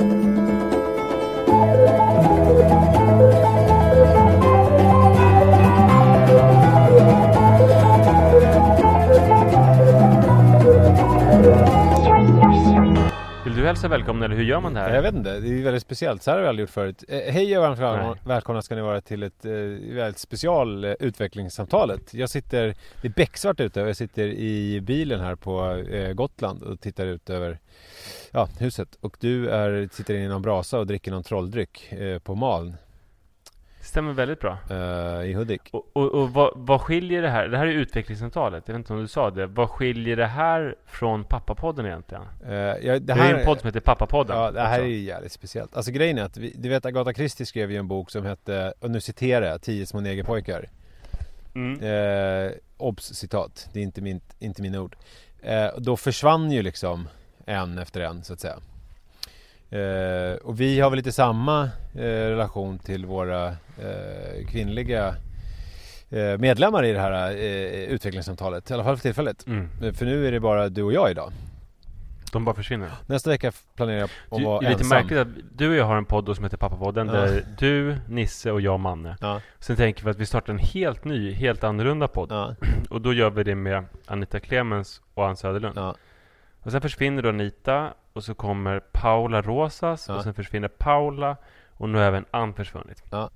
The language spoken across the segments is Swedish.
Vill du hälsa välkommen eller hur gör man det här? Jag vet inte, det är väldigt speciellt. Så här har vi aldrig gjort förut. Eh, hej och varmt välkomna, välkomna ska ni vara till ett eh, väldigt special eh, utvecklingssamtalet. Jag sitter, det är becksvart ute och jag sitter i bilen här på eh, Gotland och tittar ut över ja, huset. Och du är, sitter inne i någon brasa och dricker någon trolldryck på Maln Stämmer väldigt bra. eh, i Hudik. Och, och, och vad, vad skiljer det här? Det här är utvecklingssamtalet. Jag vet inte om du sa det. Vad skiljer det här från Pappapodden egentligen? Eh, ja, Det, är ju en podd som heter Pappapodden. Ja, det här också. är ju jävligt speciellt. Alltså grejen är att, vi, du vet Agatha Christie skrev ju en bok som hette, och nu citerar jag, Tio små negerpojkar. Mm. Eh, obs citat, det är inte, min, inte mina ord. Då försvann ju liksom en efter en så att säga. Eh, och vi har väl lite samma eh, relation till våra eh, kvinnliga eh, medlemmar i det här eh, utvecklingssamtalet. I alla fall för tillfället. Mm. Eh, För nu är det bara du och jag idag. De bara försvinner. Nästa vecka planerar jag att Du, vara det är lite ensam. märkligt att du och jag har en podd som heter Pappapodden. Ja. Där du, Nisse och jag, Manne. Ja, Sen tänker vi att vi startar en helt ny, helt annorlunda podd. ja, Och då gör vi det med Anita Clemens och Ann Söderlund. ja. Och sen försvinner då Anita och så kommer Paula Rosas Ja. och sen försvinner Paula och nu har även Ann försvunnit. Ja.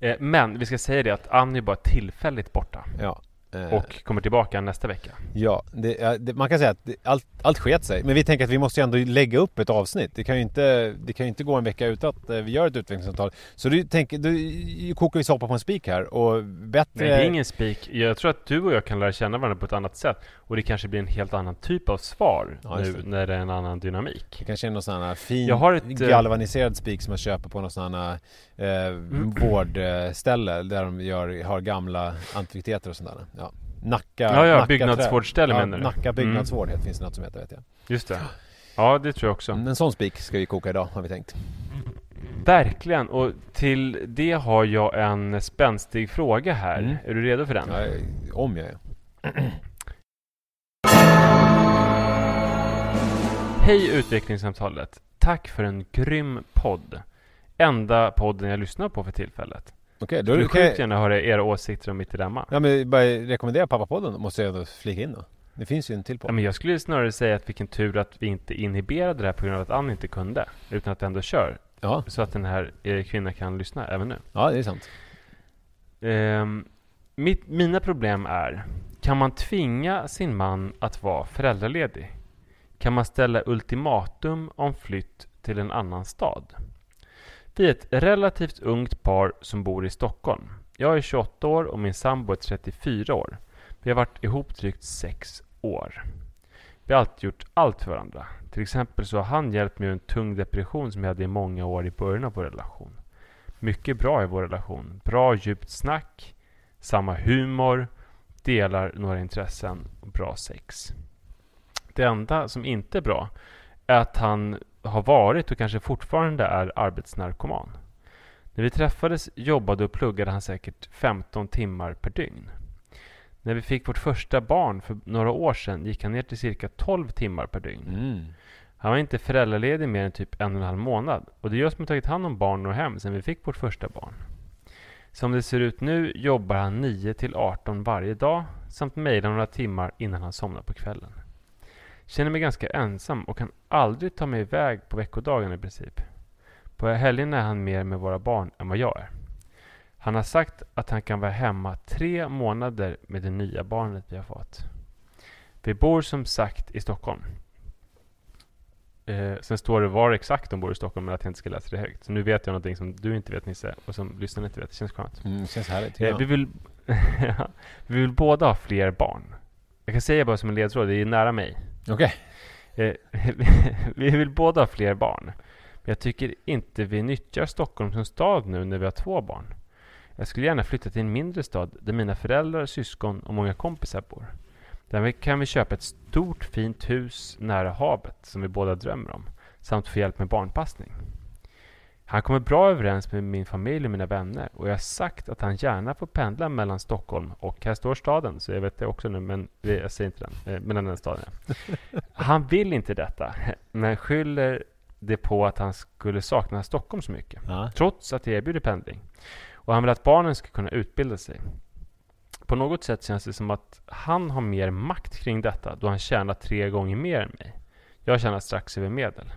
Eh, men vi ska säga det att Ann är bara tillfälligt borta ja. Eh, och kommer tillbaka nästa vecka. Ja, det, det, man kan säga att det, allt, allt sket sig. Men vi tänker att vi måste ju ändå lägga upp ett avsnitt. Det kan ju inte, det kan ju inte gå en vecka utan att eh, vi gör ett utvecklingssamtal. Så du tänker, du kokar vi soppa på en spik här och bättre... Nej, det är ingen spik. Jag tror att du och jag kan lära känna varandra på ett annat sätt och det kanske blir en helt annan typ av svar Ja, nu när det är en annan dynamik. Det kanske är någon sån här fin Jag har ett, eh, galvaniserad spik som man köper på någon sån här eh, Mm. vårdställe där de gör, har gamla antikviteter och sånt där. Ja. Nacka, Ja, ja, Nacka byggnadsvårdsställe trä. menar du? Nacka Mm. byggnadsvård mm. finns det något som heter vet jag. Just det. Ja, det tror jag också. En sån spik ska vi koka idag har vi tänkt. Verkligen. Och till det har jag en spänstig fråga här. Mm. Är du redo för den? Ja, om jag är. Hej utvecklingssamtalet! Tack för en grym podd. Enda podden jag lyssnar på för tillfället. Okej, då kan jag... sjukt gärna höra era åsikter om mitt dilemma. Ja men bara rekommendera pappapodden måste jag ändå flika in då. Det finns ju en till Ja, podd. men jag skulle snarare säga att vilken tur att vi inte inhiberade det här på grund av att Ann inte kunde. Utan att vi ändå kör. Ja, Så att den här eh, kvinnan kan lyssna även nu. ja det är sant. Ehm, mitt, mina problem är, kan man tvinga sin man att vara föräldraledig? Kan man ställa ultimatum om flytt till en annan stad? Vi är ett relativt ungt par som bor i Stockholm. Jag är 28 år och min sambo är 34 år. Vi har varit ihop drygt 6 år. Vi har alltid gjort allt för varandra. Till exempel så har han hjälpt mig ur en tung depression som jag hade i många år i början av vår relation. Mycket bra i vår relation. Bra djupt snack, samma humor, delar några intressen och bra sex. Det enda som inte är bra att han har varit och kanske fortfarande är arbetsnarkoman. När vi träffades jobbade och pluggade han säkert 15 timmar per dygn. När vi fick vårt första barn för några år sedan gick han ner till cirka 12 timmar per dygn. Mm. Han var inte föräldraledig mer än typ en och en halv månad. Och det är jag som har tagit hand om barn och hem sedan vi fick vårt första barn. Som det ser ut nu jobbar han 9 till 18 varje dag samt mejlar några timmar innan han somnar på kvällen. Känner mig ganska ensam och kan aldrig ta mig iväg på veckodagen i princip. På helgen är han mer med våra barn än vad jag är. Han har sagt att han kan vara hemma tre månader med det nya barnet vi har fått. Vi bor som sagt i Stockholm. Eh, sen står det var exakt de bor i Stockholm, men att jag inte ska läsa det högt. Så nu vet jag någonting som du inte vet Nisse, och som lyssnarna inte vet. Det känns skönt. Mm, det känns härligt. Eh, vi, vill, Ja, vi vill båda ha fler barn. Jag kan säga bara som en ledtråd, det är nära mig. Okej. Eh, vi vill båda ha fler barn. Men jag tycker inte vi nyttjar Stockholm som stad nu när vi har två barn. Jag skulle gärna flytta till en mindre stad där mina föräldrar, syskon och många kompisar bor. Där kan vi köpa ett stort fint hus nära havet som vi båda drömmer om. Samt få hjälp med barnpassning. Han kommer bra överens med min familj och mina vänner och jag har sagt att han gärna får pendla mellan Stockholm och, här står staden, så jag vet det också nu, men jag säger inte den, eh, mellan den staden. Han vill inte detta, men skyller det på att han skulle sakna Stockholm så mycket. Ja. Trots att jag erbjuder pendling. Och han vill att barnen ska kunna utbilda sig. På något sätt känns det som att han har mer makt kring detta då han tjänar tre gånger mer än mig. Jag tjänar strax över medel.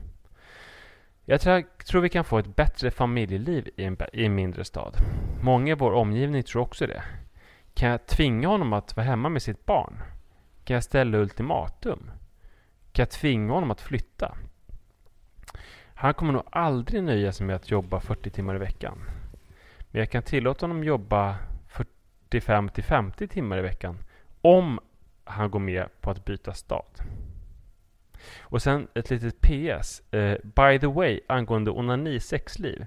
Jag tror, vi kan få ett bättre familjeliv i en, i en mindre stad. Många i vår omgivning tror också det. Kan jag tvinga honom att vara hemma med sitt barn? Kan jag ställa ultimatum? Kan jag tvinga honom att flytta? Han kommer nog aldrig nöja sig med att jobba 40 timmar i veckan. Men jag kan tillåta honom jobba 45 till 50 timmar i veckan om han går med på att byta stad. Och sen ett litet PS. Uh, eh, by the way, angående onani sexliv.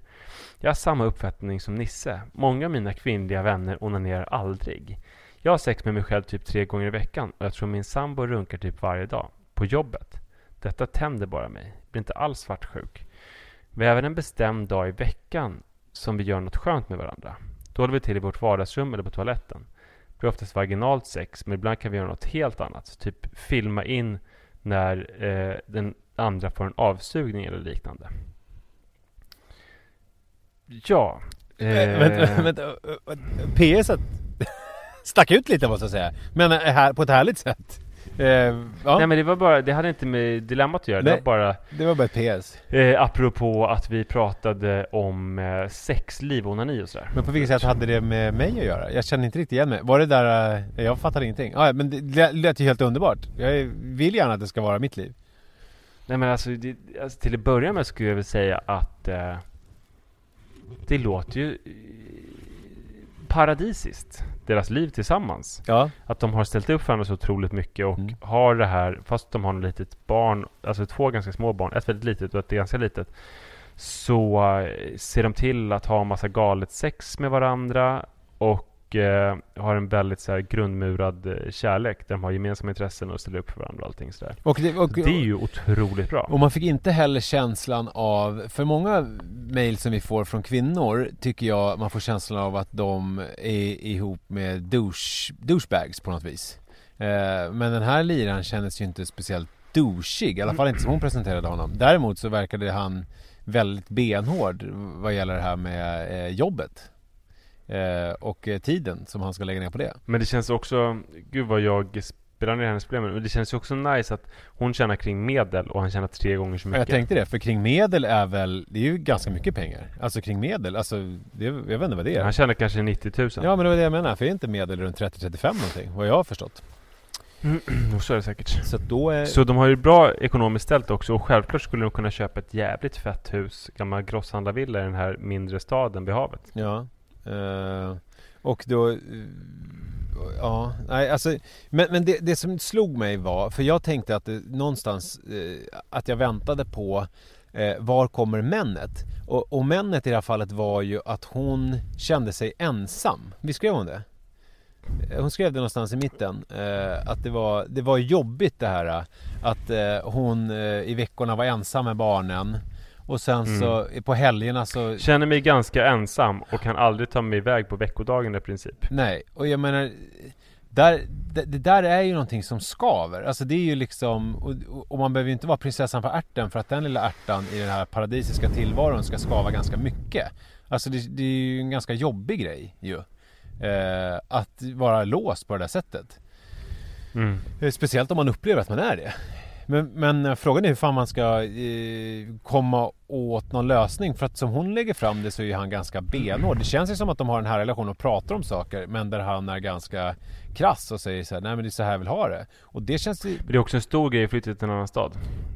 Jag har samma uppfattning som Nisse. Många av mina kvinnliga vänner onanerar aldrig. Jag har sex med mig själv typ tre gånger i veckan och jag tror min sambo runkar typ varje dag. På jobbet. Detta tänder bara mig. Blir inte alls svartsjuk. Vi har även en bestämd dag i veckan som vi gör något skönt med varandra. Då håller vi till i vårt vardagsrum eller på toaletten. Det blir oftast vaginalt sex, men ibland kan vi göra något helt annat. Typ filma in när eh, den andra får en avsugning eller liknande. Ja. Eh, vänta, vänta, PS stack ut lite måste jag säga. Men här, på ett härligt sätt. Eh, ja. Nej men det var bara, det hade inte med dilemmat att göra. Nej, det var bara Det var bara ett PS. Eh, apropå att vi pratade om eh, sexliv onani och sådär. Men på vilket sätt hade det med mig att göra? Jag känner inte riktigt igen mig. Var det där, eh, jag fattar ingenting. Ah, men det lät ju helt underbart. Jag vill gärna att det ska vara mitt liv. Nej men alltså, det, alltså till att börja med skulle jag väl säga att eh, det låter ju paradisiskt, deras liv tillsammans. Ja. Att de har ställt upp för varandra så otroligt mycket och mm. har det här, fast de har ett litet barn, alltså två ganska små barn, ett väldigt litet och ett ganska litet, så uh, ser de till att ha en massa galet sex med varandra och eh, har en väldigt så här, grundmurad eh, kärlek där de har gemensamma intressen och ställer upp för varandra och allting sådär. Och det, och, det är ju otroligt bra. Och man fick inte heller känslan av, för många mejl som vi får från kvinnor tycker jag man får känslan av att de är ihop med douche, douchebags på något vis. Eh, men den här liran kändes ju inte speciellt douchig, i alla fall inte som hon presenterade honom. Däremot så verkade han väldigt benhård vad gäller det här med eh, jobbet. Eh, och eh, tiden som han ska lägga ner på det. Men det känns också, gud vad jag spelar ner hennes problem, men det känns också nice att hon tjänar kring medel och han tjänar tre gånger så mycket. Jag tänkte det, för kring medel är väl, det är ju ganska mycket pengar. Alltså kring medel, alltså, det, jag vet inte vad det är. Han tjänar kanske 90 000. Ja men det var det jag menar, för är inte medel runt 30-35 någonting, vad jag har förstått. Mm, så är det säkert. Så, då är... så de har ju bra ekonomiskt ställt också och självklart skulle de kunna köpa ett jävligt fett hus, gammal grosshandlarvilla i den här mindre staden vid havet. Ja. Eh, och då eh, Ja, nej alltså Men, men det, det, som slog mig var För jag tänkte att det, någonstans eh, Att jag väntade på eh, Var kommer männet? Och, och männet i det här fallet var ju att hon kände sig ensam Visst skrev hon det? Eh, hon skrev det någonstans i mitten Att det var, det var jobbigt det här Att hon i veckorna var ensam med barnen och sen mm. så på helgerna så Känner mig ganska ensam och kan aldrig ta mig iväg på veckodagen i princip Nej, och jag menar där, det, det, där är ju någonting som skaver. Alltså det är ju liksom, och, och man behöver ju inte vara prinsessan på ärten för att den lilla ärtan i den här paradisiska tillvaron ska skava ganska mycket. Alltså det, det är ju en ganska jobbig grej ju. Eh, att vara låst på det där sättet. Mm. Eh, speciellt om man upplever att man är det. Men, men, frågan är hur fan man ska eh, komma åt någon lösning. För att som hon lägger fram det så är han ganska benhård. Det känns ju som att de har den här relationen och pratar om saker. Men där han är ganska krass och säger så här, nej men det är så här jag vill ha det. Och det känns ju... Det är också en stor grej att flytta till en annan stad.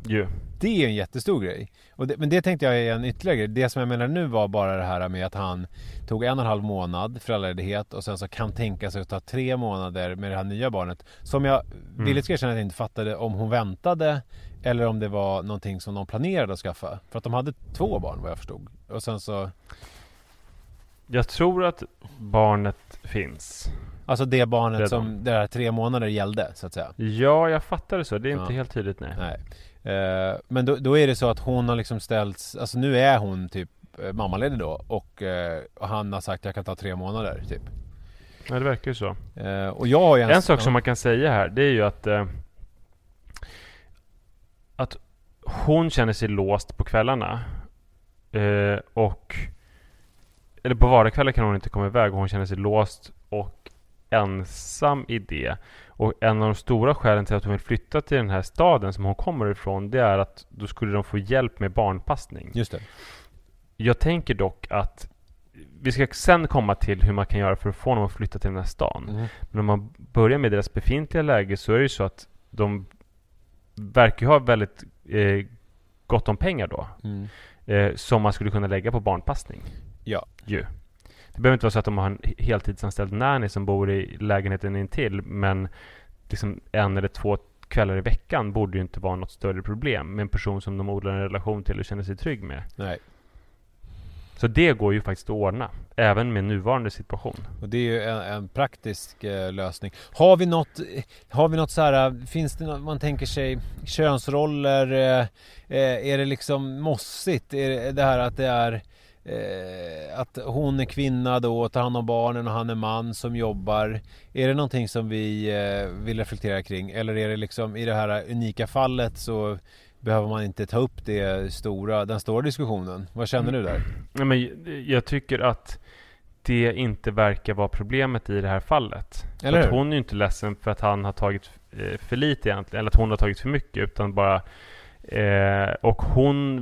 Ju. Det är en jättestor grej. Det, men det tänkte jag är en ytterligare grej. Det som jag menar nu var bara det här med att han tog en och en halv månad föräldraledighet och sen så kan tänka sig att ta tre månader med det här nya barnet. Som jag mm. villigt ska erkänna att jag inte fattade om hon väntade eller om det var någonting som de planerade att skaffa. För att de hade två barn vad jag förstod. Och sen så... Jag tror att barnet finns. Alltså det barnet Redan. som det här tre månader gällde så att säga? Ja, jag fattar det så. Det är inte helt tydligt nej. nej. Eh, men då, då, är det så att hon har liksom ställts, alltså nu är hon typ eh, mammaledig då och, eh, och han har sagt att jag kan ta tre månader typ. Ja det verkar ju så. Eh, och jag har ju en, en sak som man kan säga här det är ju att eh, att hon känner sig låst på kvällarna. Eh, och eller på vardagskvällar kan hon inte komma iväg och hon känner sig låst och ensam i det. Och en av de stora skälen till att hon vill flytta till den här staden som hon kommer ifrån det är att då skulle de få hjälp med barnpassning. Just det. Jag tänker dock att vi ska sen komma till hur man kan göra för att få dem att flytta till den här stan. Mm. Men om man börjar med deras befintliga läge så är det ju så att de verkar ha väldigt eh, gott om pengar då. Mm. Eh, som man skulle kunna lägga på barnpassning. Ja. Ju. Det behöver inte vara så att de har en heltidsanställd nanny som bor i lägenheten intill. Men liksom en eller två kvällar i veckan borde ju inte vara något större problem med en person som de odlar en relation till och känner sig trygg med. Nej. Så det går ju faktiskt att ordna, även med nuvarande situation. Och det är ju en, en praktisk eh, lösning. Har vi något, har vi något så här, finns det något, man tänker sig könsroller, eh, eh är det liksom mossigt? Är det, det här att det är eh, att hon är kvinna då och tar hand om barnen och han är man som jobbar. Är det någonting som vi eh, vill reflektera kring? Eller är det liksom i det här unika fallet så behöver man inte ta upp det stora, den stora diskussionen. Vad känner du där? Ja, men jag tycker att det inte verkar vara problemet i det här fallet. Eller hur? hon är ju inte ledsen för att han har tagit eh, för lite egentligen, eller att hon har tagit för mycket, utan bara Eh, och hon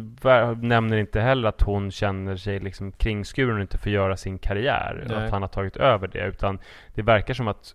nämner inte heller att hon känner sig liksom kringskuren och inte får göra sin karriär. Nej. Att han har tagit över det. Utan det verkar som att...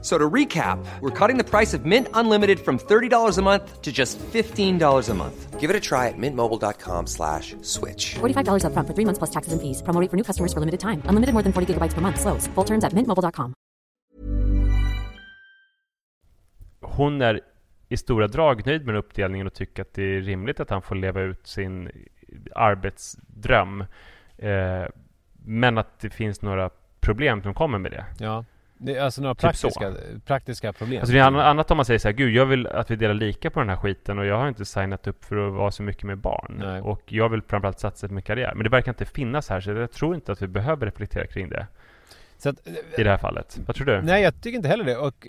So to recap, we're cutting the price of Mint Unlimited from $30 a month to just $15 a month. Give it a try at mintmobile.com slash switch. $45 up front for three months plus taxes and fees. Promo for new customers for limited time. Unlimited more than 40 gigabytes per month. Slows. Full terms at mintmobile.com. Hon är i stora drag nöjd med uppdelningen och tycker att det är rimligt att han får leva ut sin arbetsdröm. Eh, men att det finns några problem som kommer med det. Ja. Det är alltså några typ praktiska, praktiska problem. Alltså det är annat om man säger så här, Gud, jag vill att vi delar lika på den här skiten och jag har inte signat upp för att vara så mycket med barn. Nej. Och jag vill framförallt satsa på min karriär. Men det verkar inte finnas här, så jag tror inte att vi behöver reflektera kring det. Att, I det här fallet. Vad tror du? Nej, jag tycker inte heller det. Och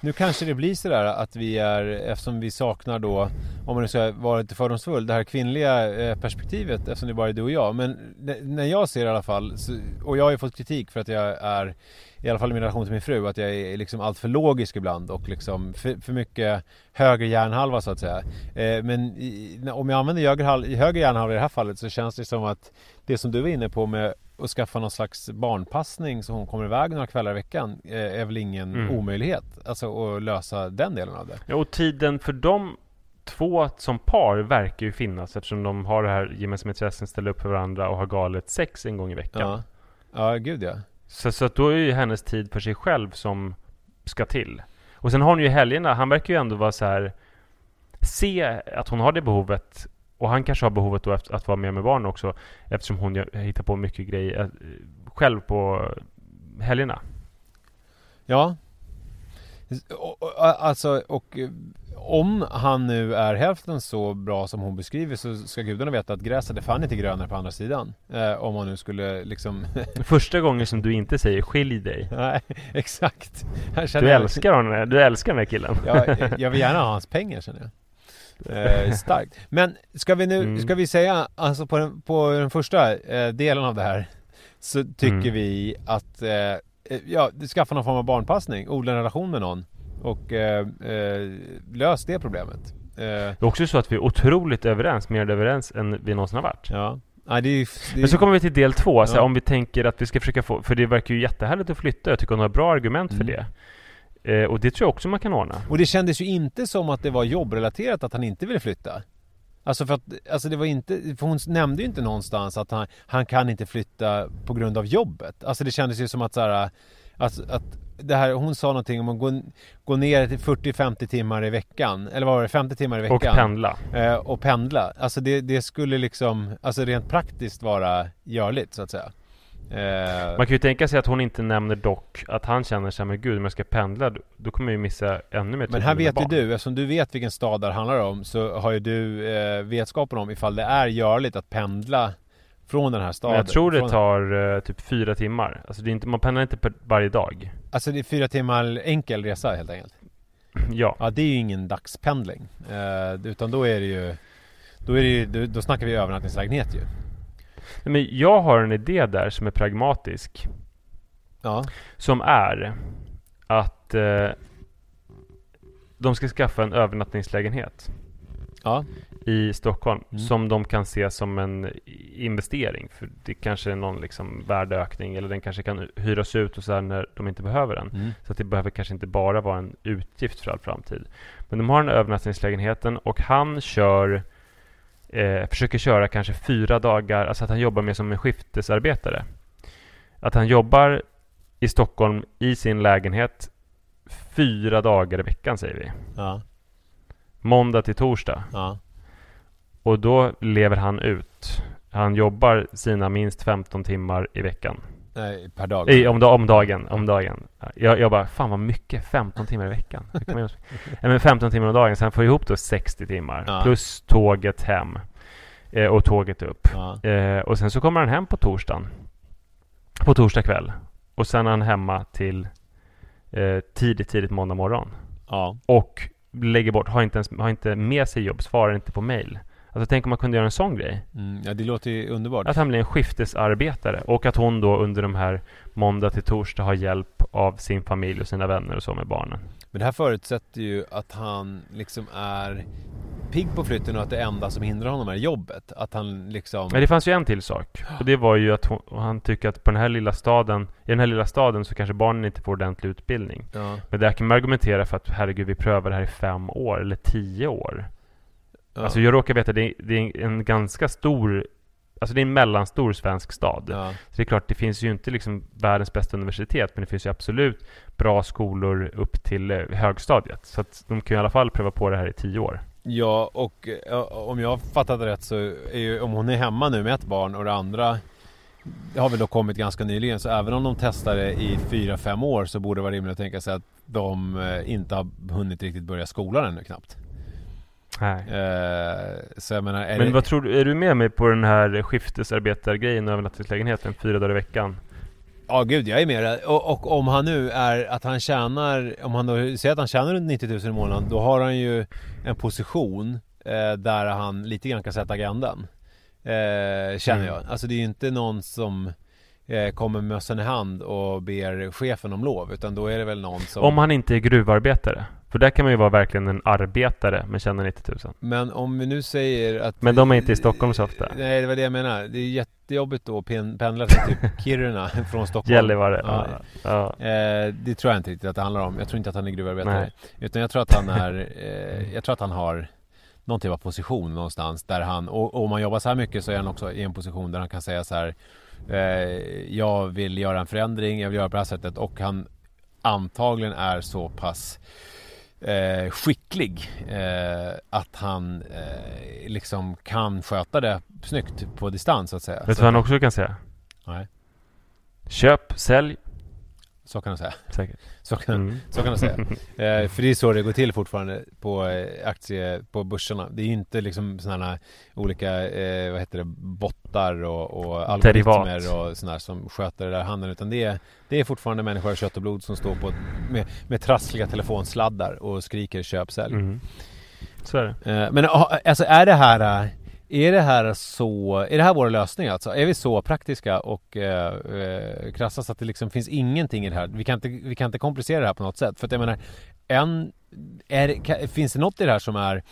nu kanske det blir sådär att vi är, eftersom vi saknar då, om man nu ska vara lite fördomsfull, det här kvinnliga eh, perspektivet eftersom det bara är du och jag. Men när jag ser i alla fall, och jag har ju fått kritik för att jag är i alla fall i min relation till min fru, att jag är liksom allt för logisk ibland och liksom för, för mycket höger hjärnhalva så att säga. Eh, men i, om jag använder höger, höger hjärnhalva i det här fallet så känns det som att det som du var inne på med att skaffa någon slags barnpassning så hon kommer iväg några kvällar i veckan eh, är väl ingen mm. omöjlighet. Alltså att lösa den delen av det. Ja, och tiden för dem två som par verkar ju finnas eftersom de har det här gemensamhetsintressen, ställer upp för varandra och har galet sex en gång i veckan. Ja, ja gud ja. Så, så att då är ju hennes tid för sig själv som ska till. Och sen har hon ju helgerna, han verkar ju ändå vara så här se att hon har det behovet och han kanske har behovet då att, att vara med med barn också eftersom hon hittar på mycket grejer eh, själv på helgerna. Ja. Och, alltså, och om han nu är hälften så bra som hon beskriver så ska gudarna veta att gräset är fan inte grönare på andra sidan. Eh, om man nu skulle liksom... Första gången som du inte säger skilj dig. Nej, exakt. Du älskar honom, du älskar den här killen. Ja, jag- jag vill gärna ha hans pengar känner jag. Eh, starkt. Men ska vi nu, Mm. ska vi säga, alltså på den, på den första eh, delen av det här Så tycker Mm. vi att, eh, eh, ja, skaffa någon form av barnpassning, odla en relation med någon Och eh, eh, lös det problemet. Eh, Det är också så att vi är otroligt överens, mer överens än vi någonsin har varit. ja. Nej, det är, det är, Men så kommer vi till del två, så här, Ja. om vi tänker att vi ska försöka få, för det verkar ju jättehärligt att flytta, jag tycker hon har bra argument för Mm. det. Eh, och det tror jag också man kan ordna. Och det kändes ju inte som att det var jobbrelaterat att han inte ville flytta. Alltså för att, alltså det var inte, för hon nämnde ju inte någonstans att han, han kan inte flytta på grund av jobbet. Alltså det kändes ju som att så här, att, att det här, hon sa någonting om att gå, gå ner till 40-50 timmar i veckan. Eller vad var det? 50 timmar i veckan. Och pendla. Eh, och pendla. Alltså det, det skulle liksom, alltså rent praktiskt vara görligt så att säga. Eh, Man kan ju tänka sig att hon inte nämner dock att han känner sig men gud om jag ska pendla då- kommer jag ju missa ännu mer tid Men här vet ju barn." du, eftersom du vet vilken stad det handlar om Så har ju du eh, vetskapen om ifall det är görligt att pendla Från den här staden Men jag tror det tar eh, typ fyra timmar. Alltså det är inte, man pendlar inte per, varje dag. Alltså det är fyra timmar enkel resa helt enkelt Ja. Ja det är ju ingen dagspendling eh, Utan då är det ju Då är det ju, då, då snackar vi övernattningslägenhet ju Men jag har en idé där som är pragmatisk. Ja, Som är att eh, de ska skaffa en övernattningslägenhet ja, i Stockholm Mm. som de kan se som en investering. För det kanske är någon liksom värdeökning eller den kanske kan hyras ut och så här när de inte behöver den. mm. Så att det behöver kanske inte bara vara en utgift för all framtid. Men de har den övernattningslägenheten och han kör eh, försöker köra kanske fyra dagar, alltså att han jobbar med som en skiftesarbetare. Att han jobbar i Stockholm i sin lägenhet fyra dagar i veckan säger vi. ja, Måndag till torsdag. ja, Och då lever han ut. Han jobbar sina minst 15 timmar i veckan. Nej, per dag I, om, om dagen. Om dagen. Jag, jag bara, fan vad mycket. 15 timmar i veckan. Nej, men 15 timmar om dagen. Sen får jag ihop då 60 timmar. Ja. Plus tåget hem. Eh, och tåget upp. ja. Eh, och sen så kommer han hem på torsdagen. På torsdag kväll. Och sen är han hemma till eh, tidigt, tidigt måndag morgon. ja. Och lägger bort, har inte, ens, har inte med sig jobb, svarar inte på mail. Alltså tänk om man kunde göra en sån grej. Mm, ja det låter ju underbart Att han blir en skiftesarbetare och att hon då under de här måndag till torsdag har hjälp av sin familj och sina vänner och så med barnen. Men det här förutsätter ju att han liksom är pigg på flytten och att det enda som hindrar honom är jobbet. Att han liksom... Men det fanns ju en till sak. Och det var ju att hon, han tycker att på den här lilla staden, i den här lilla staden så kanske barnen inte får ordentlig utbildning. Ja, Men där kan man argumentera för att herregud vi prövar det här i fem år eller tio år. ja, Alltså jag råkar veta det, är- det är en ganska stor Alltså det är en mellanstor svensk stad. ja, Så det är klart, det finns ju inte liksom världens bästa universitet, men det finns ju absolut bra skolor upp till eh, högstadiet. Så att de kan ju i alla fall pröva på det här i tio år. Ja, och om jag har fattat det rätt så är ju, om hon är hemma nu med ett barn och det andra det har väl då kommit ganska nyligen så även om de testar det i fyra fem år så borde det vara rimligt att tänka sig att de eh, inte har hunnit riktigt börja skolan ännu knappt. Nej. Eh, menar, Men det... vad tror du, är du med mig på den här skiftesarbetargrejen och övernattningslägenheten fyra dagar i veckan? Ja gud, jag är med och, och om han nu är att han tjänar, om han då säger att han tjänar runt 90 000 i månaden, då har han ju en position eh, där han lite grann kan sätta agendan. Eh, känner Mm. jag. Alltså det är ju inte någon som kommer med mössan i hand och ber chefen om lov, utan då är det väl någon som... Om han inte är gruvarbetare. För där kan man ju vara verkligen en arbetare men tjäna 90 000. Men om vi nu säger att... Men de är inte i Stockholm så ofta. Nej, det var det jag menar. Det är jättejobbigt då att pen- pendla till typ Kiruna från Stockholm. Gällivare. Ja. Ja. Ja. Eh, det tror jag inte riktigt att det handlar om. Jag tror inte att han är gruvarbetare. Nej. Utan jag tror att han är, eh, jag tror att han har någon typ av position någonstans där han, och, om man jobbar så här mycket så är han också i en position där han kan säga så här eh, Jag vill göra en förändring, jag vill göra på det här sättet och han antagligen är så pass eh, skicklig eh, att han eh, liksom kan sköta det snyggt på distans så att säga. Vet du vad han också kan säga? Nej. Köp, sälj. Så kan man säga. Säkert. Så kan, Mm. så kan man säga. Eh, för det är så det går till fortfarande på eh, aktie, på börserna. Det är ju inte liksom sådana olika, eh, vad heter det, bottar och, och algoritmer Derivat. och sådana som sköter det där handeln. Utan det är, det är fortfarande människor av kött och blod som står på med, med trassliga telefonsladdar och skriker köp sälj. Mm. Så är det. Eh, Men alltså är det här är det här så, är det här vår lösning alltså? Är vi så praktiska och eh, eh, krassa så att det liksom finns ingenting i det här? Vi kan inte, vi kan inte komplicera det här på något sätt. För att jag menar, en, är, kan, finns det något i det här som är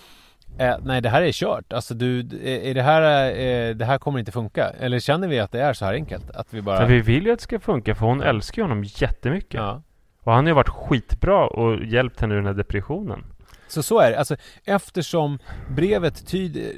eh, nej det här är kört. Alltså du, är är det här, eh, det här kommer inte funka? Eller känner vi att det är så här enkelt? Att vi bara... Men vi vill ju att det ska funka för hon älskar ju honom jättemycket. ja. Och han har ju varit skitbra och hjälpt henne ur den här depressionen. Så så är det. Alltså, eftersom brevet tyder,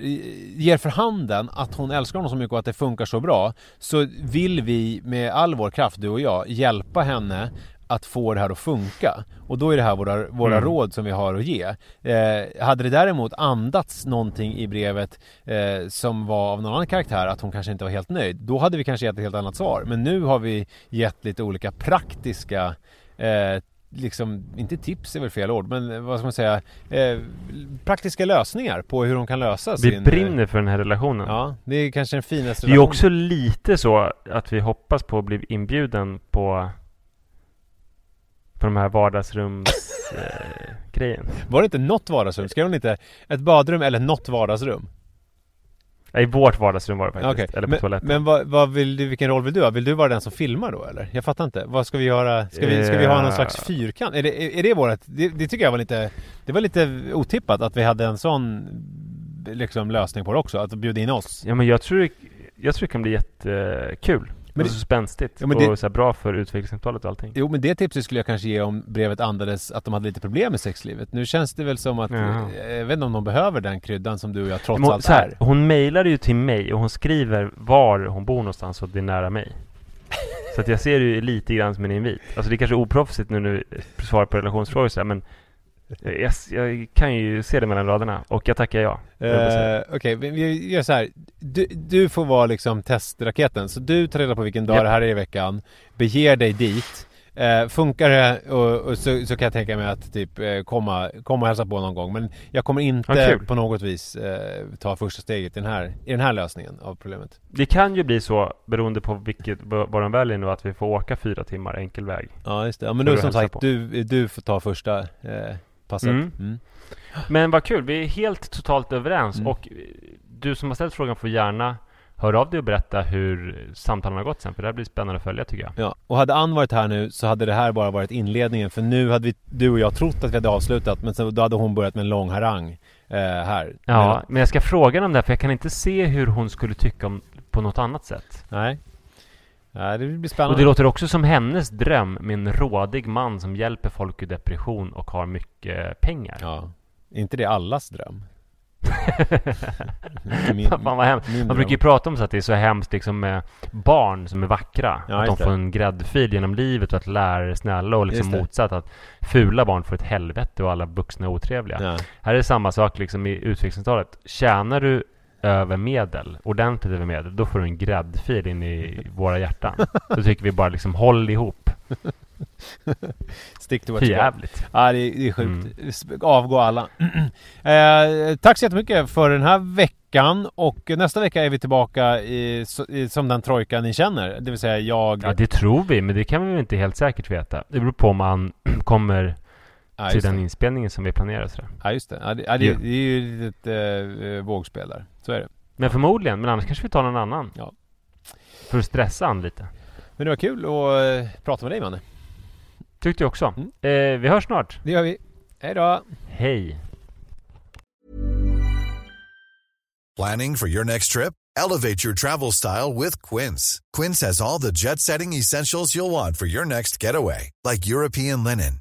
ger för handen att hon älskar honom så mycket och att det funkar så bra så vill vi med all vår kraft, du och jag, hjälpa henne att få det här att funka. Och då är det här våra, våra Mm. råd som vi har att ge. Eh, hade det däremot andats någonting i brevet eh, som var av någon annan karaktär, att hon kanske inte var helt nöjd, då hade vi kanske gett ett helt annat svar. Men nu har vi gett lite olika praktiska eh, liksom, inte tips är väl fel ord, men vad ska man säga, eh, praktiska lösningar på hur de kan lösa Vi sin... brinner för den här relationen. Ja, det är kanske den finaste Det är relationen. också lite så att vi hoppas på att bli inbjuden på på de här vardagsrums eh. Var det inte något vardagsrum? Skrev hon inte ett badrum eller något vardagsrum? I vårt vardagsrum var det faktiskt. Okej, Eller på men, toaletten. men vad, vad vill du, vilken roll vill du ha? Vill du vara den som filmar då eller? Jag fattar inte. Vad ska vi göra? Ska vi, ska vi ha någon slags fyrkant? Är det, är, är det vårat? Det, det tycker jag var lite, det var lite otippat att vi hade en sån liksom lösning på det också, att bjuda in oss. Ja men jag tror, jag tror det kan bli jättekul. Men det- så spänstigt. Ja, men det- och så bra för utvecklingssamtalet och allting. Jo men det tipset skulle jag kanske ge om brevet andades att de hade lite problem med sexlivet. Nu känns det väl som att, eh, jag vet inte om de behöver den kryddan som du och jag trots Men, allt så här, är. hon mejlade ju till mig och hon skriver var hon bor någonstans så att det är nära mig. Så att jag ser det ju lite grann som en invit. Alltså det är kanske oproffsigt nu när du svarar på relationsfrågor och så här, men jag, jag kan ju se det mellan raderna och jag tackar ja. Eh, Okej, vi- vi gör så här. Du, du får vara liksom testraketen. Så du tar reda på vilken dag Japp. det här är i veckan. Beger dig dit. Eh, funkar det och, och så, så kan jag tänka mig att typ eh, komma, komma och hälsa på någon gång. Men jag kommer inte kul. på något vis eh, ta första steget i den, här, i den här lösningen av problemet. Det kan ju bli så, beroende på vilket, vad de väljer nu, att vi får åka fyra timmar enkel väg. Ja just det. Ja, men då som sagt, på. du, du får ta första passet. Mm. Mm. Men vad kul, vi är helt totalt överens Mm. och du som har ställt frågan får gärna höra av dig och berätta hur samtalen har gått sen, för det här blir spännande att följa tycker jag. Ja, och hade Ann varit här nu så hade det här bara varit inledningen för nu hade vi, du och jag trott att vi hade avslutat men så, då hade hon börjat med en lång harang eh, här. Ja, men jag ska fråga henne om det här, för jag kan inte se hur hon skulle tycka om på något annat sätt. Nej. Nej, det blir Och spännande. det låter också som hennes dröm med en rådig man som hjälper folk ur depression och har mycket pengar. Ja. Är inte det allas dröm? Min- Fan vad hemskt. Man dröm. brukar ju prata om så att det är så hemskt liksom med barn som är vackra. Ja, att de får en gräddfil genom livet och att lärare är snälla och liksom motsatt. Att fula barn får ett helvete och alla vuxna är otrevliga. Ja. Här är det samma sak liksom i utvecklingssamtalet. Tjänar du över medel, ordentligt över medel, då får du en gräddfil in i våra hjärtan. Då tycker vi bara liksom håll ihop. Stick to got. jävligt. Ja, det är, det är sjukt. Mm. Avgå alla. eh, tack så jättemycket för den här veckan och nästa vecka är vi tillbaka i, i, som den trojka ni känner. Det vill säga jag... Ja, det tror vi, men det kan vi väl inte helt säkert veta. Det beror på om man kommer Ja, till den det. inspelningen som vi planerar. sådär. Ja, just det. Ja, det, ja, det, det är ju ett äh, vågspel där. Så är det. Men förmodligen, men annars kanske vi tar någon annan. Ja. För att stressa han lite. Men det var kul att eh, prata med dig Manne. Tyckte jag också. Mm. Eh, vi hörs snart. Det gör vi. Hej då! Hej! Planning for your next trip? Elevate your travel style with Quince. Quince has all the jet setting essentials you'll want for your next getaway, like European linen,